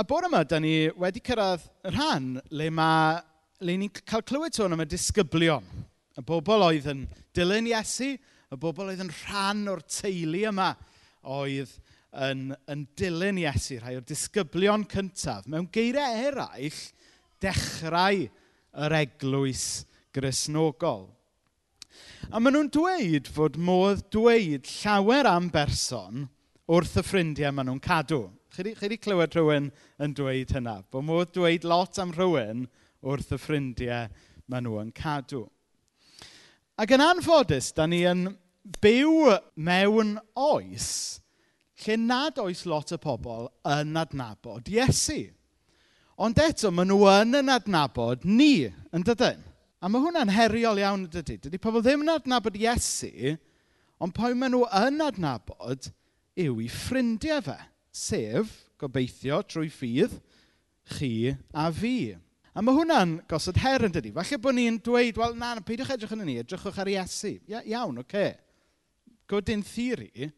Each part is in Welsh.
a bore yma, da ni wedi cyrraedd y rhan le, ma, le ni'n cael clywed sôn am y disgyblion. Y bobl oedd yn dilyn Iesu, y bobl oedd yn rhan o'r teulu yma oedd yn, yn dilyn Iesu, rhai o'r disgyblion cyntaf. Mewn geiriau eraill, dechrau yr eglwys grisnogol. A maen nhw'n dweud fod modd dweud llawer am berson wrth y ffrindiau maen nhw'n cadw. Chi wedi clywed rhywun yn dweud hynna? Bo modd dweud lot am rhywun wrth y ffrindiau maen nhw yn cadw. Ac yn anffodus, da ni yn byw mewn oes lle nad oes lot o pobl yn adnabod Iesu. Ond eto, maen nhw yn yn adnabod ni, yn dydyn. A mae hwnna'n heriol iawn dydy. Dydy pobl ddim yn adnabod Iesu, ond pwy maen nhw yn adnabod yw i ffrindiau fe. Sef, gobeithio, trwy ffydd, chi a fi. A mae hwnna'n gosod her yn dydi. Falle bod ni'n dweud, wel na, peidiwch edrych yn ni, edrychwch ar Iesu. Ia, iawn, oce. Okay. Good in theory.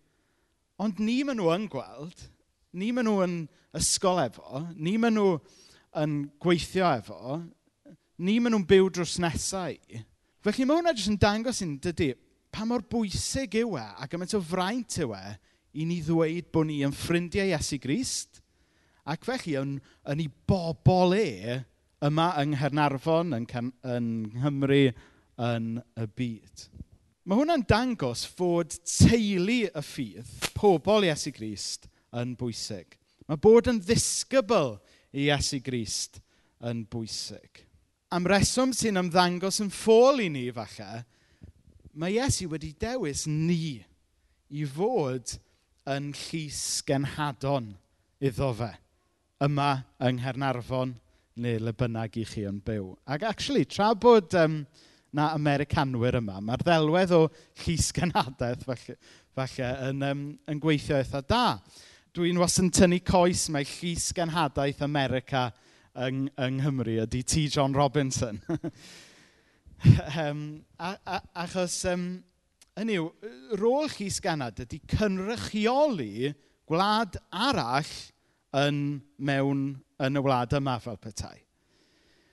Ond ni maen nhw yn gweld, ni maen nhw yn ysgol efo, ni maen nhw yn gweithio efo, ni maen nhw'n byw drws nesau. Felly mae hwnna jyst yn dangos i'n dydy pa mor bwysig yw e a gymaint o fraint yw e i ni ddweud bod ni yn ffrindiau Iesu Grist, ac felly yn, yn ei bobl e yma yng Nghernarfon, yn, Can yn Nghymru, yn y byd. Mae hwnna'n dangos fod teulu y ffydd, pobl Iesu Grist, yn bwysig. Mae bod yn ddisgybl i Iesu Grist yn bwysig. Am reswm sy'n ymddangos yn ffôl i ni falle, mae Iesu wedi dewis ni i fod yn yn llys genhadon iddo fe. Yma yng Nghernarfon neu le bynnag i chi yn byw. Ac actually, tra bod um, na Americanwyr yma, mae'r ddelwedd o llys genhadaeth falle, falle yn, um, yn gweithio eitha da. Dwi'n was yn tynnu coes mae llys genhadaeth America yng, yng Nghymru ydy T. John Robinson. um, a, a, achos um, Hynny yw, rôl chi sganad ydy cynrychioli gwlad arall yn, mewn, yn y wlad yma fel petai.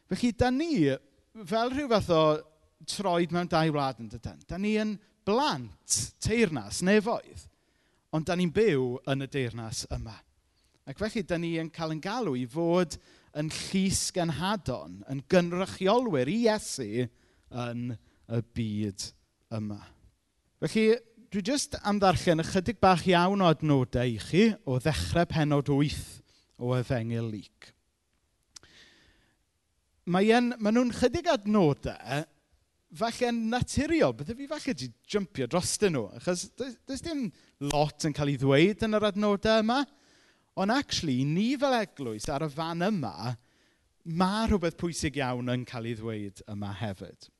Felly, da ni, fel rhyw fath o troed mewn dau wlad yn dydyn, da ni yn blant teirnas nefoedd, ond da ni'n byw yn y deirnas yma. Ac felly, da ni yn cael yn galw i fod yn llys genhadon, yn gynrychiolwyr i Iesu yn y byd yma. Felly, dwi jyst am ddarllen ychydig bach iawn o adnodau i chi o ddechrau penod 8 o Efengyl Lyc. Mae en, maen nhw'n chydig adnodau falle'n naturiol. Bydde fi falle wedi jympio drostyn nhw, achos does dim lot yn cael ei ddweud yn yr adnodau yma. Ond actually, ni fel eglwys ar y fan yma, mae rhywbeth pwysig iawn yn cael ei ddweud yma hefyd.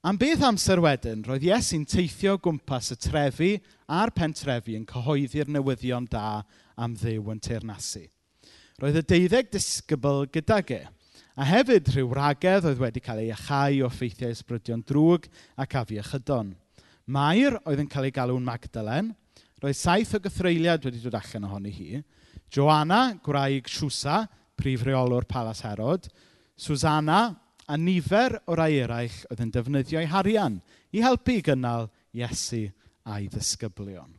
Am beth amser wedyn, roedd Iesu'n teithio gwmpas y trefi a'r pentrefi yn cyhoeddi'r newyddion da am ddew yn teirnasu. Roedd y deuddeg disgybl gyda ge, a hefyd rhyw ragedd oedd wedi cael ei achau o ffeithiau ysbrydion drwg ac afi ychydon. Mair oedd yn cael ei galw'n Magdalen, roedd saith o gythreiliad wedi dod allan ohoni hi, Joanna, gwraig Siwsa, prif reolwr Palas Herod, Susanna, a nifer o rai eraill oedd yn defnyddio'u harian i helpu i gynnal Iesu a'i ddisgyblion.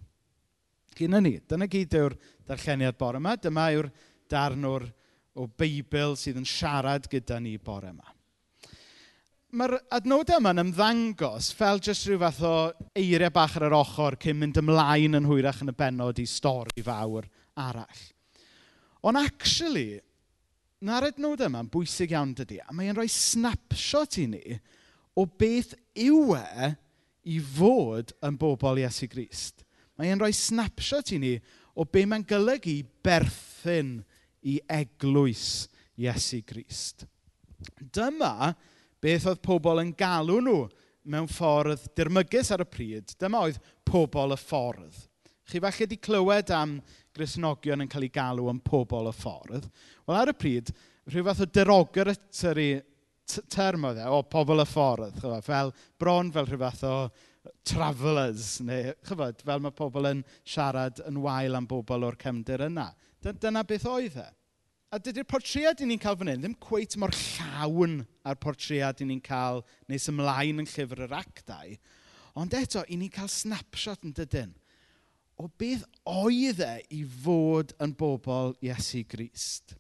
Gyda ni, dyna gyd yw'r darlleniad bore yma. Dyma yw'r darnwr o Beibl sydd yn siarad gyda ni bore yma. Mae'r adnodau yma'n ymddangos fel jyst rhyw fath o eiriau bach ar yr ochr cyn mynd ymlaen yn hwyrach yn y benod i stori fawr arall. Ond actually, Na'r adnod yma'n bwysig iawn dydy, a mae'n rhoi snapshot i ni o beth yw e i fod yn bobl Iesu Grist. Mae'n rhoi snapshot i ni o be mae'n golygu berthyn i eglwys Iesu Grist. Dyma beth oedd pobl yn galw nhw mewn ffordd dirmygus ar y pryd. Dyma oedd pobl y ffordd. Chi falle wedi clywed am grisnogion yn cael ei galw yn pobl y ffordd. Wel, ar y pryd, rhyw fath o derogatory term oedd e, o pobl y ffordd, chyfod, fel bron fel rhyw fath o travellers, neu chyfod, fel mae pobl yn siarad yn wael am bobl o'r cefndir yna. Dyna beth oedd e. A dydy'r portread i ni'n cael fan hyn ddim cweit mor llawn a'r portread i ni'n cael nes ymlaen yn llyfr yr actau, ond eto, i ni'n cael snapshot yn dydyn o beth oedd e i fod yn bobl Iesu Grist.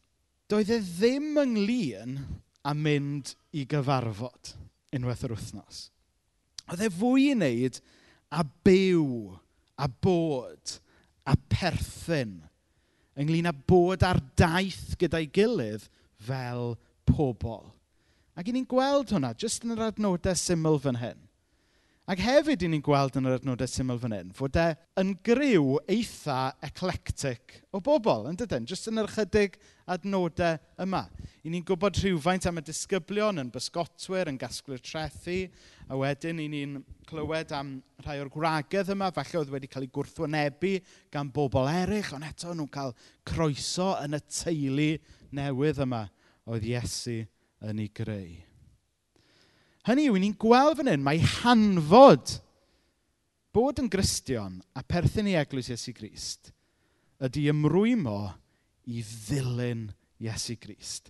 Doedd e ddim ynglyn a mynd i gyfarfod unwaith yr wythnos. Oedd e fwy i wneud a byw, a bod, a perthyn, ynglyn â bod ar daith gyda'i gilydd fel pobl. Ac i ni'n gweld hwnna, jyst yn yr adnodau syml fan hyn. Ac hefyd, i ni'n gweld yn yr adnodau syml fan hyn, fod e yn gryw eitha eclectic o bobl, yn dydyn, jyst yn yr chydig adnodau yma. I ni'n gwybod rhywfaint am y disgyblion yn bysgotwyr, yn gasglu'r trethu, a wedyn i ni'n clywed am rhai o'r gwragedd yma, falle oedd wedi cael ei gwrthwynebu gan bobl eraill, ond eto nhw'n cael croeso yn y teulu newydd yma oedd Iesu yn ei greu. Hynny yw, ni'n gweld fan hyn, mae hanfod bod yn gristion a perthyn i eglwys Iesu Grist ydy ymrwymo i ddilyn Iesu Grist.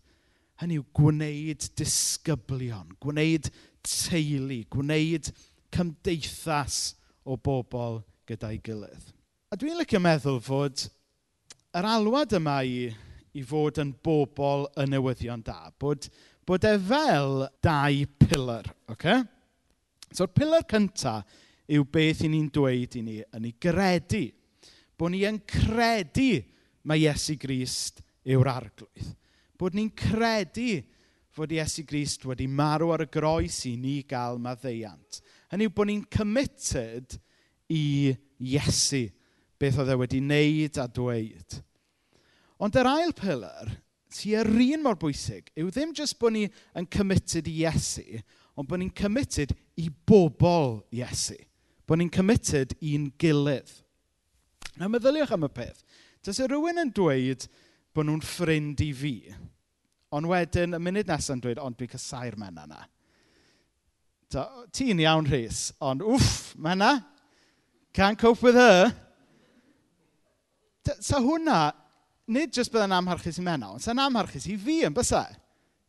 Hynny yw gwneud disgyblion, gwneud teulu, gwneud cymdeithas o bobl gyda'i gilydd. A dwi'n licio meddwl fod yr alwad yma i, i fod yn bobl y newyddion da, bod bod e fel dau pilar, oce? Okay? So'r pilar cyntaf yw beth ni'n dweud i ni yn ei gredu. Bod ni yn credu mae Iesu Grist yw'r arglwydd. Bod ni'n credu fod Iesu Grist wedi marw ar y groes i ni gael maddeiant. Hynny yw bod ni'n committed i Iesu, beth oedd e wedi wneud a dweud. Ond yr ail pilar tua'r un mor bwysig yw ddim jyst bod ni yn committed i Iesu, ond bod ni'n committed i bobl Iesu. Bod ni'n committed i'n gilydd. A meddyliwch am y peth. Does e y rhywun yn dweud bod nhw'n ffrind i fi, ond wedyn y munud nesaf yn dweud, ond dwi'n cysau'r menna yna. Ti'n iawn, Rhys, ond wff, menna, can't cope with her. Sa hwnna nid jyst byddai'n amharchus i Menno, ond sy'n amharchus i fi yn bysau.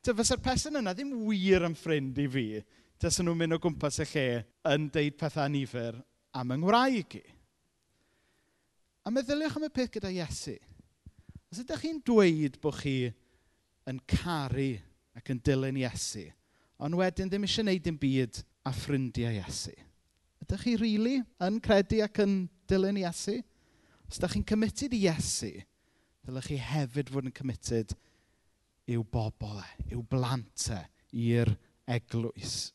Dy fysa'r person yna ddim wir yn ffrind i fi, dys nhw'n mynd o gwmpas y lle yn deud pethau nifer am yng Ngwraeg i. A meddyliwch am y peth gyda Iesu. Os ydych chi'n dweud bod chi yn caru ac yn dilyn Iesu, ond wedyn ddim eisiau gwneud dim byd a ffrindiau Iesu. Ydych chi rili really yn credu ac yn dilyn Iesu? Os ydych chi'n cymited i Iesu Dylech chi hefyd fod yn committed i'w bobl e, i'w blant e, i'r eglwys.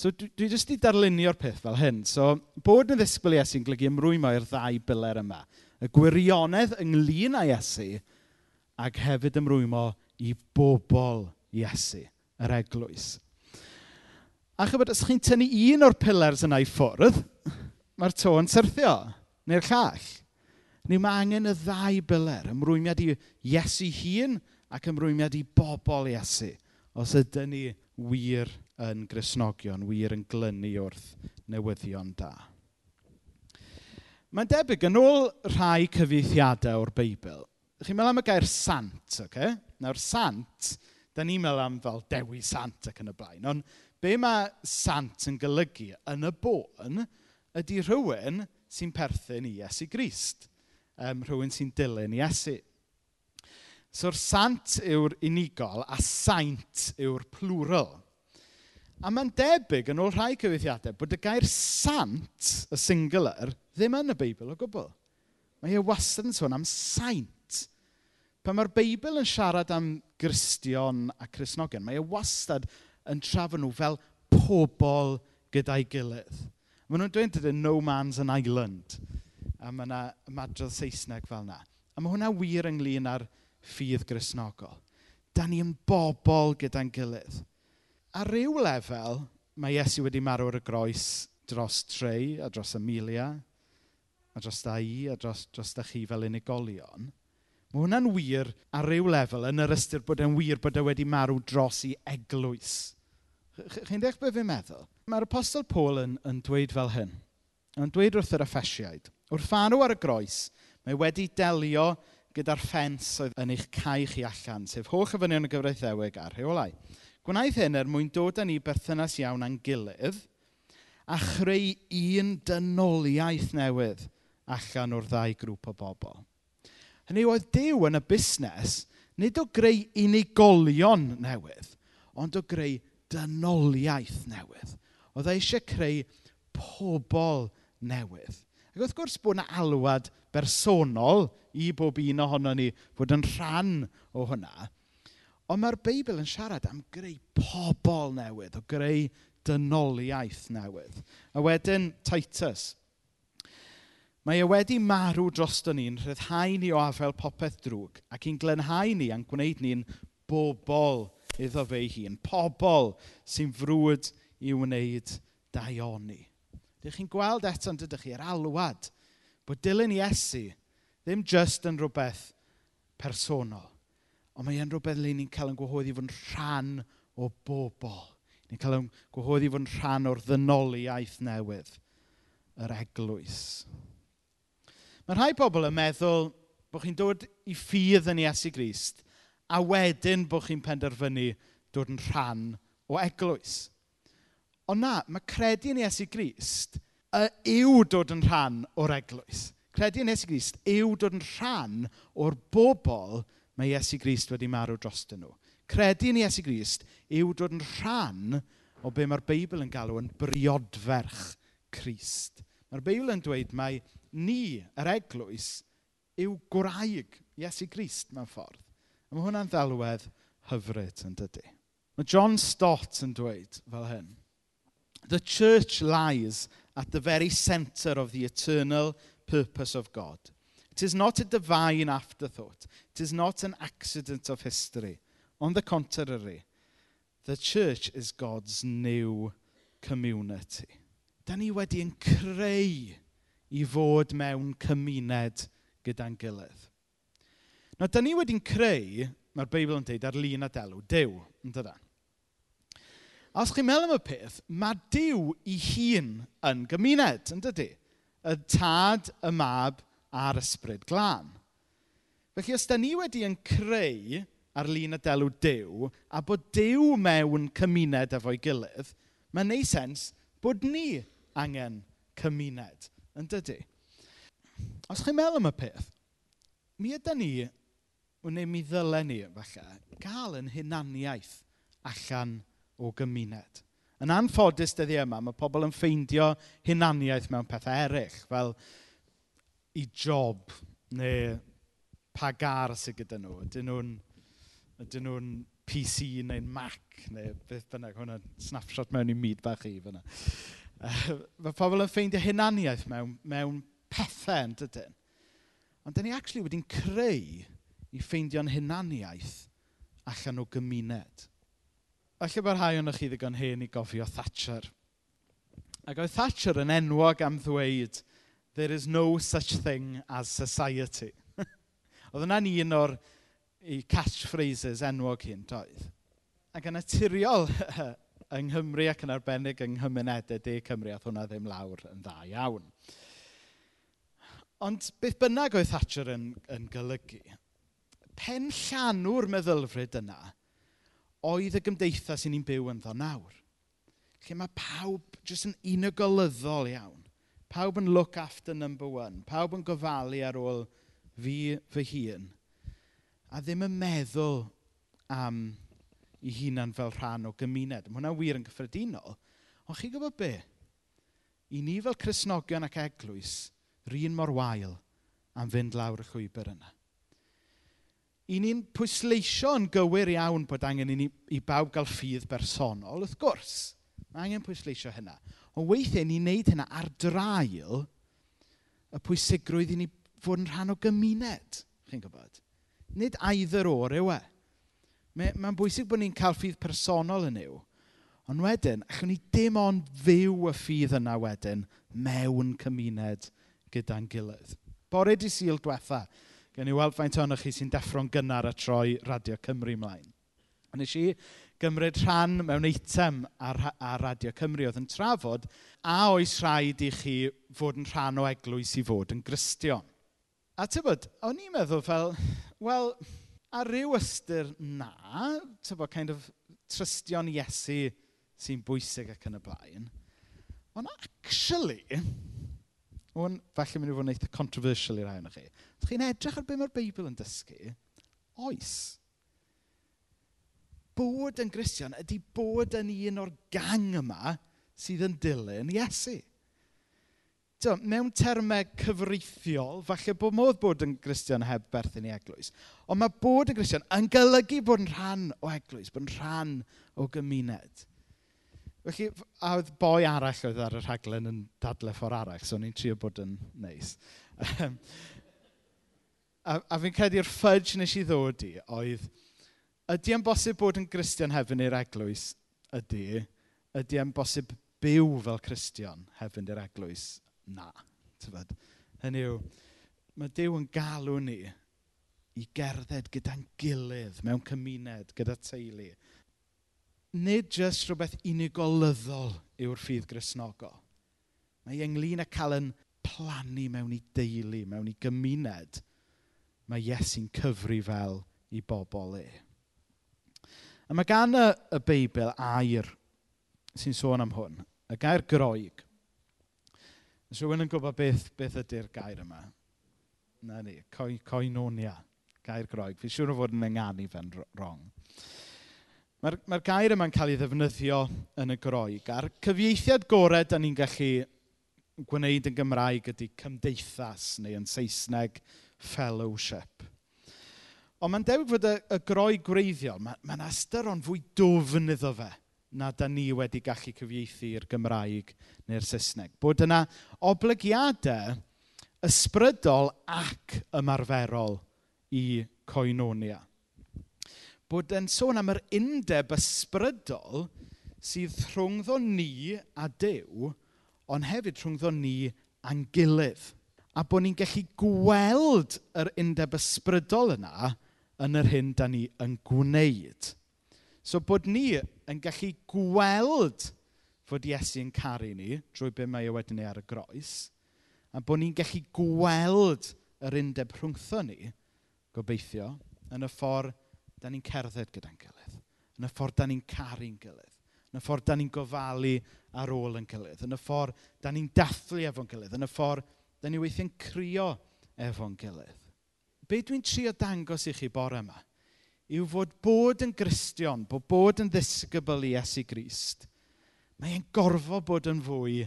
So dwi, dwi jyst i darlunio'r peth fel hyn. So bod yn ddisgwyl Iesu yn glygu ymrwymo i'r ddau biler yma. Y gwirionedd ynglyn â Iesu ac hefyd ymrwymo i bobl Iesu, yr eglwys. A chybod, os chi'n tynnu un o'r pillars yna i ffwrdd, mae'r to yn syrthio, neu'r llall. Ni mae angen y ddau byler, ymrwymiad i Iesu hun ac ymrwymiad i bobl Iesu, os ydyn ni wir yn grisnogion, wir yn glynu wrth newyddion da. Mae'n debyg, yn ôl rhai cyfeithiadau o'r Beibl, chi'n meddwl am y gair sant, oce? Okay? Nawr, sant, da ni'n meddwl am fel dewi sant ac yn y blaen, ond be mae sant yn golygu yn y bôn ydy rhywun sy'n perthyn i Iesu Grist um, rhywun sy'n dilyn Iesu. So'r sant yw'r unigol a saint yw'r plural. A mae'n debyg yn ôl rhai cyfeithiadau bod y gair sant, y singular, ddim yn y Beibl o gwbl. Mae e wastad yn sôn am saint. Pan mae'r Beibl yn siarad am gristion a chrysnogion, mae e wastad yn trafod nhw fel pobl gyda'i gilydd. Maen nhw'n dweud, no man's an island. A mae yna ymadrodd Saesneg fel yna. A mae hwnna wir ynglyn â'r ffydd grisnogol. Da ni yn bobl gyda'n gilydd. A ryw lefel, mae Iesu wedi marw ar y groes dros Trey a dros Amelia a dros da i a dros, dros da chi fel unigolion. Mae hwnna'n wir ar ryw lefel yn yr ystyr bod e'n wir bod e wedi marw dros i eglwys. Chi'n deall beth fi'n meddwl? Mae'r apostol Paul yn, yn dweud fel hyn. Yn dweud wrth yr effesiaid. Wrth fanw ar y groes, mae wedi delio gyda'r ffens oedd yn eich cael chi allan, sef holl efynion y gyfraith ddewig a rheolau. Gwnaeth hyn er mwyn dod â ni berthynas iawn â'n gilydd a chreu un dynoliaeth newydd allan o'r ddau grŵp o bobl. Hynny oedd Dyw yn y busnes nid o greu unigolion newydd, ond o greu dynoliaeth newydd. Oedd e eisiau creu pobl newydd. Ac wrth gwrs bod yna alwad bersonol i bob un ohono ni fod yn rhan o hwnna. Ond mae'r Beibl yn siarad am greu pobl newydd, o greu dynoliaeth newydd. A wedyn Titus. Mae e wedi marw drosto ni'n rhyddhau ni o afel popeth drwg ac i'n glenhau ni a'n gwneud ni'n bobl iddo fe hun. Pobl sy'n frwyd i wneud daioni. Dych chi'n gweld eto, yn dydych chi'r alwad bod dilyn Iesu ddim just yn rhywbeth personol, ond mae e'n rhywbeth le ni'n cael yn gwahodd i fod yn rhan o bobl. Ni'n cael yn gwahodd i fod yn rhan o'r ddynoliaeth newydd, yr eglwys. Mae rhai pobl yn meddwl bod chi'n dod i ffydd yn Iesu Grist, a wedyn bod chi'n penderfynu dod yn rhan o eglwys. Ond na, mae credu yn Iesu Grist y, yw dod yn rhan o'r eglwys. Credu yn Iesu Grist yw dod yn rhan o'r bobl mae Iesu Grist wedi marw drostyn nhw. Credu yn Iesu Grist yw dod yn rhan o be mae'r Beibl yn galw yn briodferch Crist. Mae'r Beibl yn dweud mai ni, yr eglwys, yw gwraig Iesu Grist mewn ffordd. A mae hwnna'n ddelwedd hyfryd yn dydy. Mae John Stott yn dweud fel hyn. The church lies at the very center of the eternal purpose of God. It is not a divine afterthought. It is not an accident of history. On the contrary, the church is God's new community. Da ni wedi'n creu i fod mewn cymuned gyda'n gilydd. Nawr, da ni wedi'n creu, mae'r Beibl yn dweud, ar lun a delw, Dyw, yn dydan. A os chi'n meddwl am y peth, mae Dyw i hun yn gymuned, yn dydy? Y tad, y mab a'r ysbryd glân. Felly, os da ni wedi yn creu ar-lun y delw Dyw, a bod Dyw mewn cymuned efo'i gilydd, mae'n neud sens bod ni angen cymuned, yn dydy? Os chi'n meddwl am y peth, mi ydy ni, neu mi ddylen ni, falle, gael yn hunaniaeth allan o gymuned. Yn anffodus dyddi yma, mae pobl yn ffeindio hunaniaeth mewn pethau eraill, fel i job neu pa gar sydd gyda nhw. Ydyn nhw'n ydyn nhw'n PC neu'n Mac neu beth bynnag. Hwna'n snapshot mewn i myd bach i fyna. Mae pobl yn ffeindio hunaniaeth mewn, mewn pethau yn dydyn. Ond dyn ni actually wedi'n creu i ffeindio'n hunaniaeth allan o gymuned. Falle bod rhai ohonoch chi ddigon hen i gofio Thatcher. Ac oedd Thatcher yn enwog am ddweud, there is no such thing as society. oedd yna'n un o'r ei catchphrases enwog hi'n doedd. Ac yn naturiol yng Nghymru ac yn arbennig yng nghymunedau De Cymru, oedd hwnna ddim lawr yn dda iawn. Ond beth bynnag oedd Thatcher yn, yn golygu, pen llanw'r meddylfryd yna – oedd y gymdeithas i ni'n byw ynddo nawr. Lle mae pawb jyst yn unigolyddol iawn. Pawb yn look after number one. Pawb yn gofalu ar ôl fi fy hun. A ddim yn meddwl am i hunan fel rhan o gymuned. Mae hwnna wir yn gyffredinol. Ond chi gwybod be? I ni fel Cresnogion ac Eglwys, rhan mor wael am fynd lawr y llwybr yna i ni'n pwysleisio yn gywir iawn bod angen i ni i bawb gael ffydd bersonol, wrth gwrs. Mae angen pwysleisio hynna. Ond weithiau ni'n neud hynna ar drail y pwysigrwydd i ni fod yn rhan o gymuned, chi'n gwybod. Nid either o'r yw e. Mae'n ma bwysig bod ni'n cael ffydd personol yn yw. Ond wedyn, allwn ni dim ond fyw y ffydd yna wedyn mewn cymuned gyda'n gilydd. Bore di syl diwetha, Gen i weld faint ohonoch chi sy'n deffro'n gynnar a troi Radio Cymru ymlaen. A nes i gymryd rhan mewn eitem ar, ar Radio Cymru oedd yn trafod a oes rhaid i chi fod yn rhan o eglwys i fod yn gristion. A tybod, o'n i'n meddwl fel, wel, ar ryw ystyr na, tybod, kind of trystio'n Iesu sy'n bwysig ac yn y blaen. Ond actually, hwn falle mynd i fod yn eitha controversial i rai o'n chi. Ydych chi'n edrych ar be mae'r Beibl yn dysgu? Oes. Bod yn Grisian ydy bod yn un o'r gang yma sydd yn dilyn Iesu. Dw, mewn termau cyfreithiol, falle bod modd bod yn Grisian heb berthyn i eglwys. Ond mae bod yn Grisian yn golygu bod yn rhan o eglwys, bod yn rhan o gymuned. Felly, a oedd boi arall oedd ar y rhaglen yn dadle ffordd arall, so ni'n trio bod yn neis. a, a fi'n credu'r ffudge nes i ddod i oedd, ydy e'n bosib bod yn Gristion hefyd i'r eglwys? Ydy. Ydy e'n bosib byw fel Cristion hefyd i'r eglwys? Na. Tyfod. Hynny yw, mae Dyw yn galw ni i gerdded gyda'n gilydd mewn cymuned, gyda teulu, nid jyst rhywbeth unigolyddol yw'r ffydd grisnogol. Mae ynglyn â cael yn plannu mewn i deulu, mewn i gymuned, mae Iesu'n cyfru fel i bobl e. A mae gan y, y Beibl air sy'n sôn am hwn, y gair groeg. Os rhywun yn gwybod beth, beth ydy'r gair yma? Na ni, coinonia, gair groeg. Fi siŵr o fod yn ynganu fe'n wrong. Mae'r, mae gair yma'n cael ei ddefnyddio yn y groeg. A'r cyfieithiad gorau da ni'n gallu gwneud yn Gymraeg ydy cymdeithas neu yn Saesneg fellowship. Ond mae'n debyg fod y, y groi gwreiddiol, mae'n ma, ma ond fwy dofn iddo fe na da ni wedi gallu cyfieithu i'r Gymraeg neu'r Saesneg. Bod yna oblygiadau ysbrydol ac ymarferol i coenonia bod yn sôn am yr undeb ysbrydol sydd rhwngddo ni a Dyw, ond hefyd rhwngddo ni a'n gilydd. A bod ni'n gallu gweld yr undeb ysbrydol yna yn yr hyn da ni yn gwneud. So bod ni yn gallu gweld fod Iesu yn caru ni drwy be mae e wedyn ei ar y groes, a bod ni'n gallu gweld yr undeb rhwngtho ni, gobeithio, yn y ffordd da ni'n cerdded gyda'n gilydd. Yn y ffordd da ni'n caru'n gilydd. Yn y ffordd da ni'n gofalu ar ôl yn gilydd. Yn y ffordd da ni'n dathlu efo'n gilydd. Yn y ffordd da ni weithio'n crio efo'n gilydd. Be dwi'n trio dangos i chi bore yma yw fod bod yn gristion, bod bod yn ddisgybl i Esu Grist, mae e'n gorfod bod yn fwy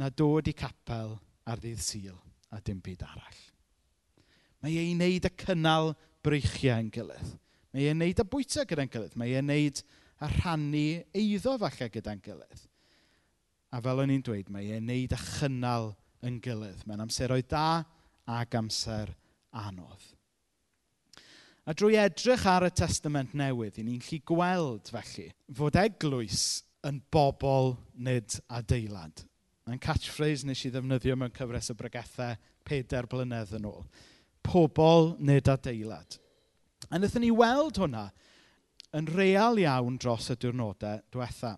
na dod i capel ar ddydd syl a dim byd arall. Mae ei wneud y cynnal breichiau yn gilydd. Mae e'n neud y bwyta gyda'n gilydd. Mae e'n neud a rhannu eiddo falle gyda'n gilydd. A fel o'n i'n dweud, mae e'n neud a chynnal yn gilydd. Mae'n amseroedd da ac amser anodd. A drwy edrych ar y testament newydd, i ni'n lli gweld felly fod eglwys yn bobl nid adeilad. Mae'n catchphrase nes i ddefnyddio mewn cyfres o bregethau pedair blynedd yn ôl pobl nid adeilad. A wnaethon ni weld hwnna yn real iawn dros y diwrnodau diwetha.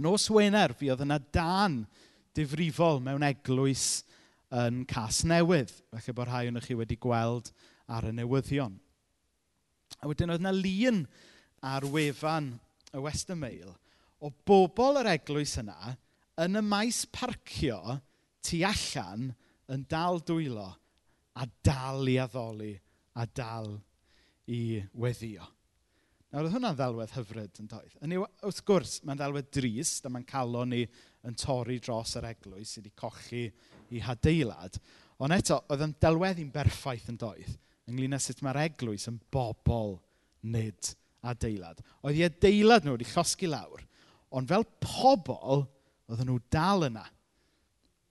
Nos Wener, fi oedd yna dan difrifol mewn eglwys yn Cas Newydd. Felly bod rhai o'n chi wedi gweld ar y newyddion. A wedyn oedd yna lun ar wefan y Western Mail o bobl yr eglwys yna yn y maes parcio tu allan yn dal dwylo a dal i addoli a dal i weddio. Nawr, oedd hwnna'n ddelwedd hyfryd yn doedd. Yn yw, wrth gwrs, mae'n ddelwedd drist a mae'n calon ni yn torri dros yr eglwys sydd wedi cochi i hadeilad. Ond eto, oedd yn delwedd i'n berffaith yn doedd ynglyn â sut mae'r eglwys yn bobl nid adeilad. Oedd i adeilad nhw wedi llosgi lawr, ond fel pobl, oedden nhw dal yna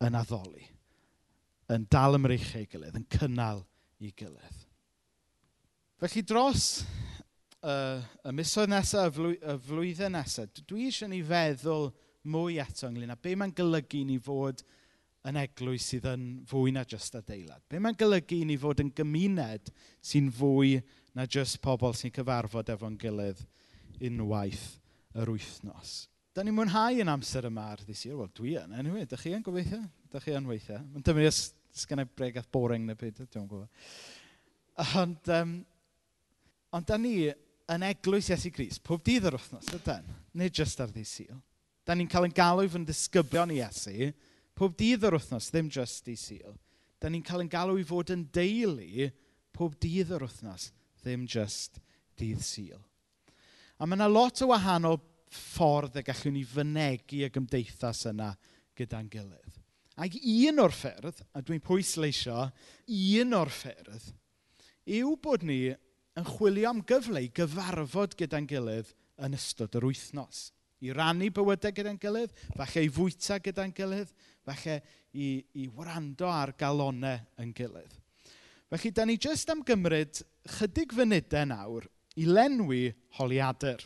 yn addoli yn dal ymrych ei gilydd, yn cynnal ei gilydd. Felly dros uh, y misoedd nesaf, y, flwy, y flwyddyn nesaf, dwi eisiau ni feddwl mwy eto ynglyn â be mae'n golygu ni fod yn eglwys sydd yn fwy na jyst adeilad. Be mae'n golygu ni fod yn gymuned sy'n fwy na jyst pobl sy'n cyfarfod efo'n gilydd unwaith yr wythnos. Da ni'n mwynhau yn amser yma ar ddysir. Wel, dwi yn, anyway. Da chi yn gobeithio? Da chi yn weithio? Mae'n dyfnod Sgynna i bregaeth boring neu byd, dwi'n gwybod. Ond, um, ond da ni yn eglwys Iesu Gris, pob dydd yr wythnos, ydyn, nid jyst ar ddi syl. Da ni'n cael ein galw i fod yn disgyblion i Iesu, pob dydd yr wythnos, ddim jyst di syl. Da ni'n cael ein galw i fod yn deulu pob dydd yr wythnos, ddim jyst dydd syl. A mae yna lot o wahanol ffordd y gallwn ni fynegu y gymdeithas yna gyda'n gilydd. Ac un o'r ffyrdd, a dwi'n pwysleisio, un o'r ffyrdd, yw bod ni yn chwilio am gyfle i gyfarfod gyda'n gilydd yn ystod yr wythnos. I rannu bywydau gyda'n gilydd, falle i fwyta gyda'n gilydd, falle i, i wrando ar galonau yn gilydd. Felly, da ni jyst am gymryd chydig fynydau nawr i lenwi holiadur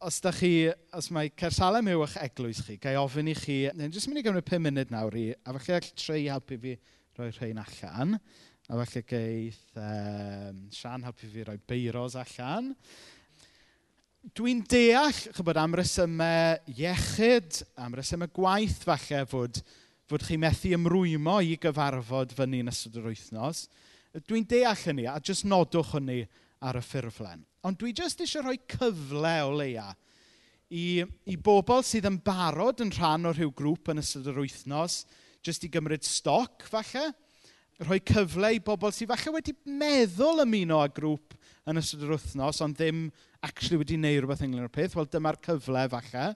os da chi, os mae Cersalem yw eich eglwys chi, gael ofyn i chi, neu'n jyst mynd i gymryd 5 munud nawr i, a falle all trei helpu fi roi rhain allan, a falle geith um, Sian helpu fi roi beiros allan. Dwi'n deall, chybod, am resymau iechyd, am resymau gwaith falle fod, fod chi methu ymrwymo i gyfarfod fyny yn ystod yr wythnos. Dwi'n deall hynny, a jyst nodwch hynny ar y ffurflen. Ond dwi jyst eisiau rhoi cyfle o leia i, i bobl sydd yn barod yn rhan o rhyw grŵp yn ystod yr wythnos, jyst i gymryd stoc falle, rhoi cyfle i bobl sydd falle wedi meddwl ymuno â grŵp yn ystod yr wythnos, ond ddim actually wedi gwneud rhywbeth ynglyn â'r peth, wel dyma'r cyfle falle.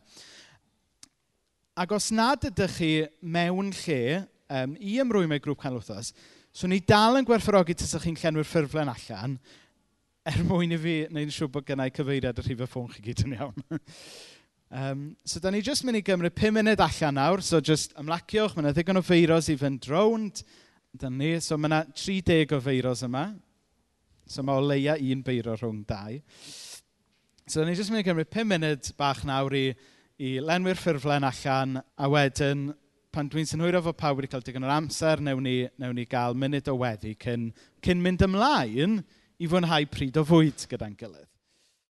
Ac os nad ydych chi mewn lle um, i ymrwymau grŵp canol wythnos, so ni dal yn gwerthfawrogi tas ydych chi'n llenwi'r ffurflen allan, er mwyn i fi wneud yn siŵr bod gennau cyfeiriad y rhif y ffôn chi gyd yn iawn. um, so, da ni jyst mynd i gymryd 5 munud allan nawr. So, jyst ymlaciwch, mae yna ddigon o feiros i fynd rownd. Da ni, so mae yna 30 o feiros yma. So, mae o leia un beiro rhwng dau. So, da ni jyst mynd i gymryd 5 munud bach nawr i, i lenwi'r ffurflen allan, a wedyn, pan dwi'n synhwyro fod pawb wedi cael digon o'r amser, newn ni, newn ni gael munud o weddi cyn, cyn mynd ymlaen i fwynhau pryd o fwyd gyda'n gilydd.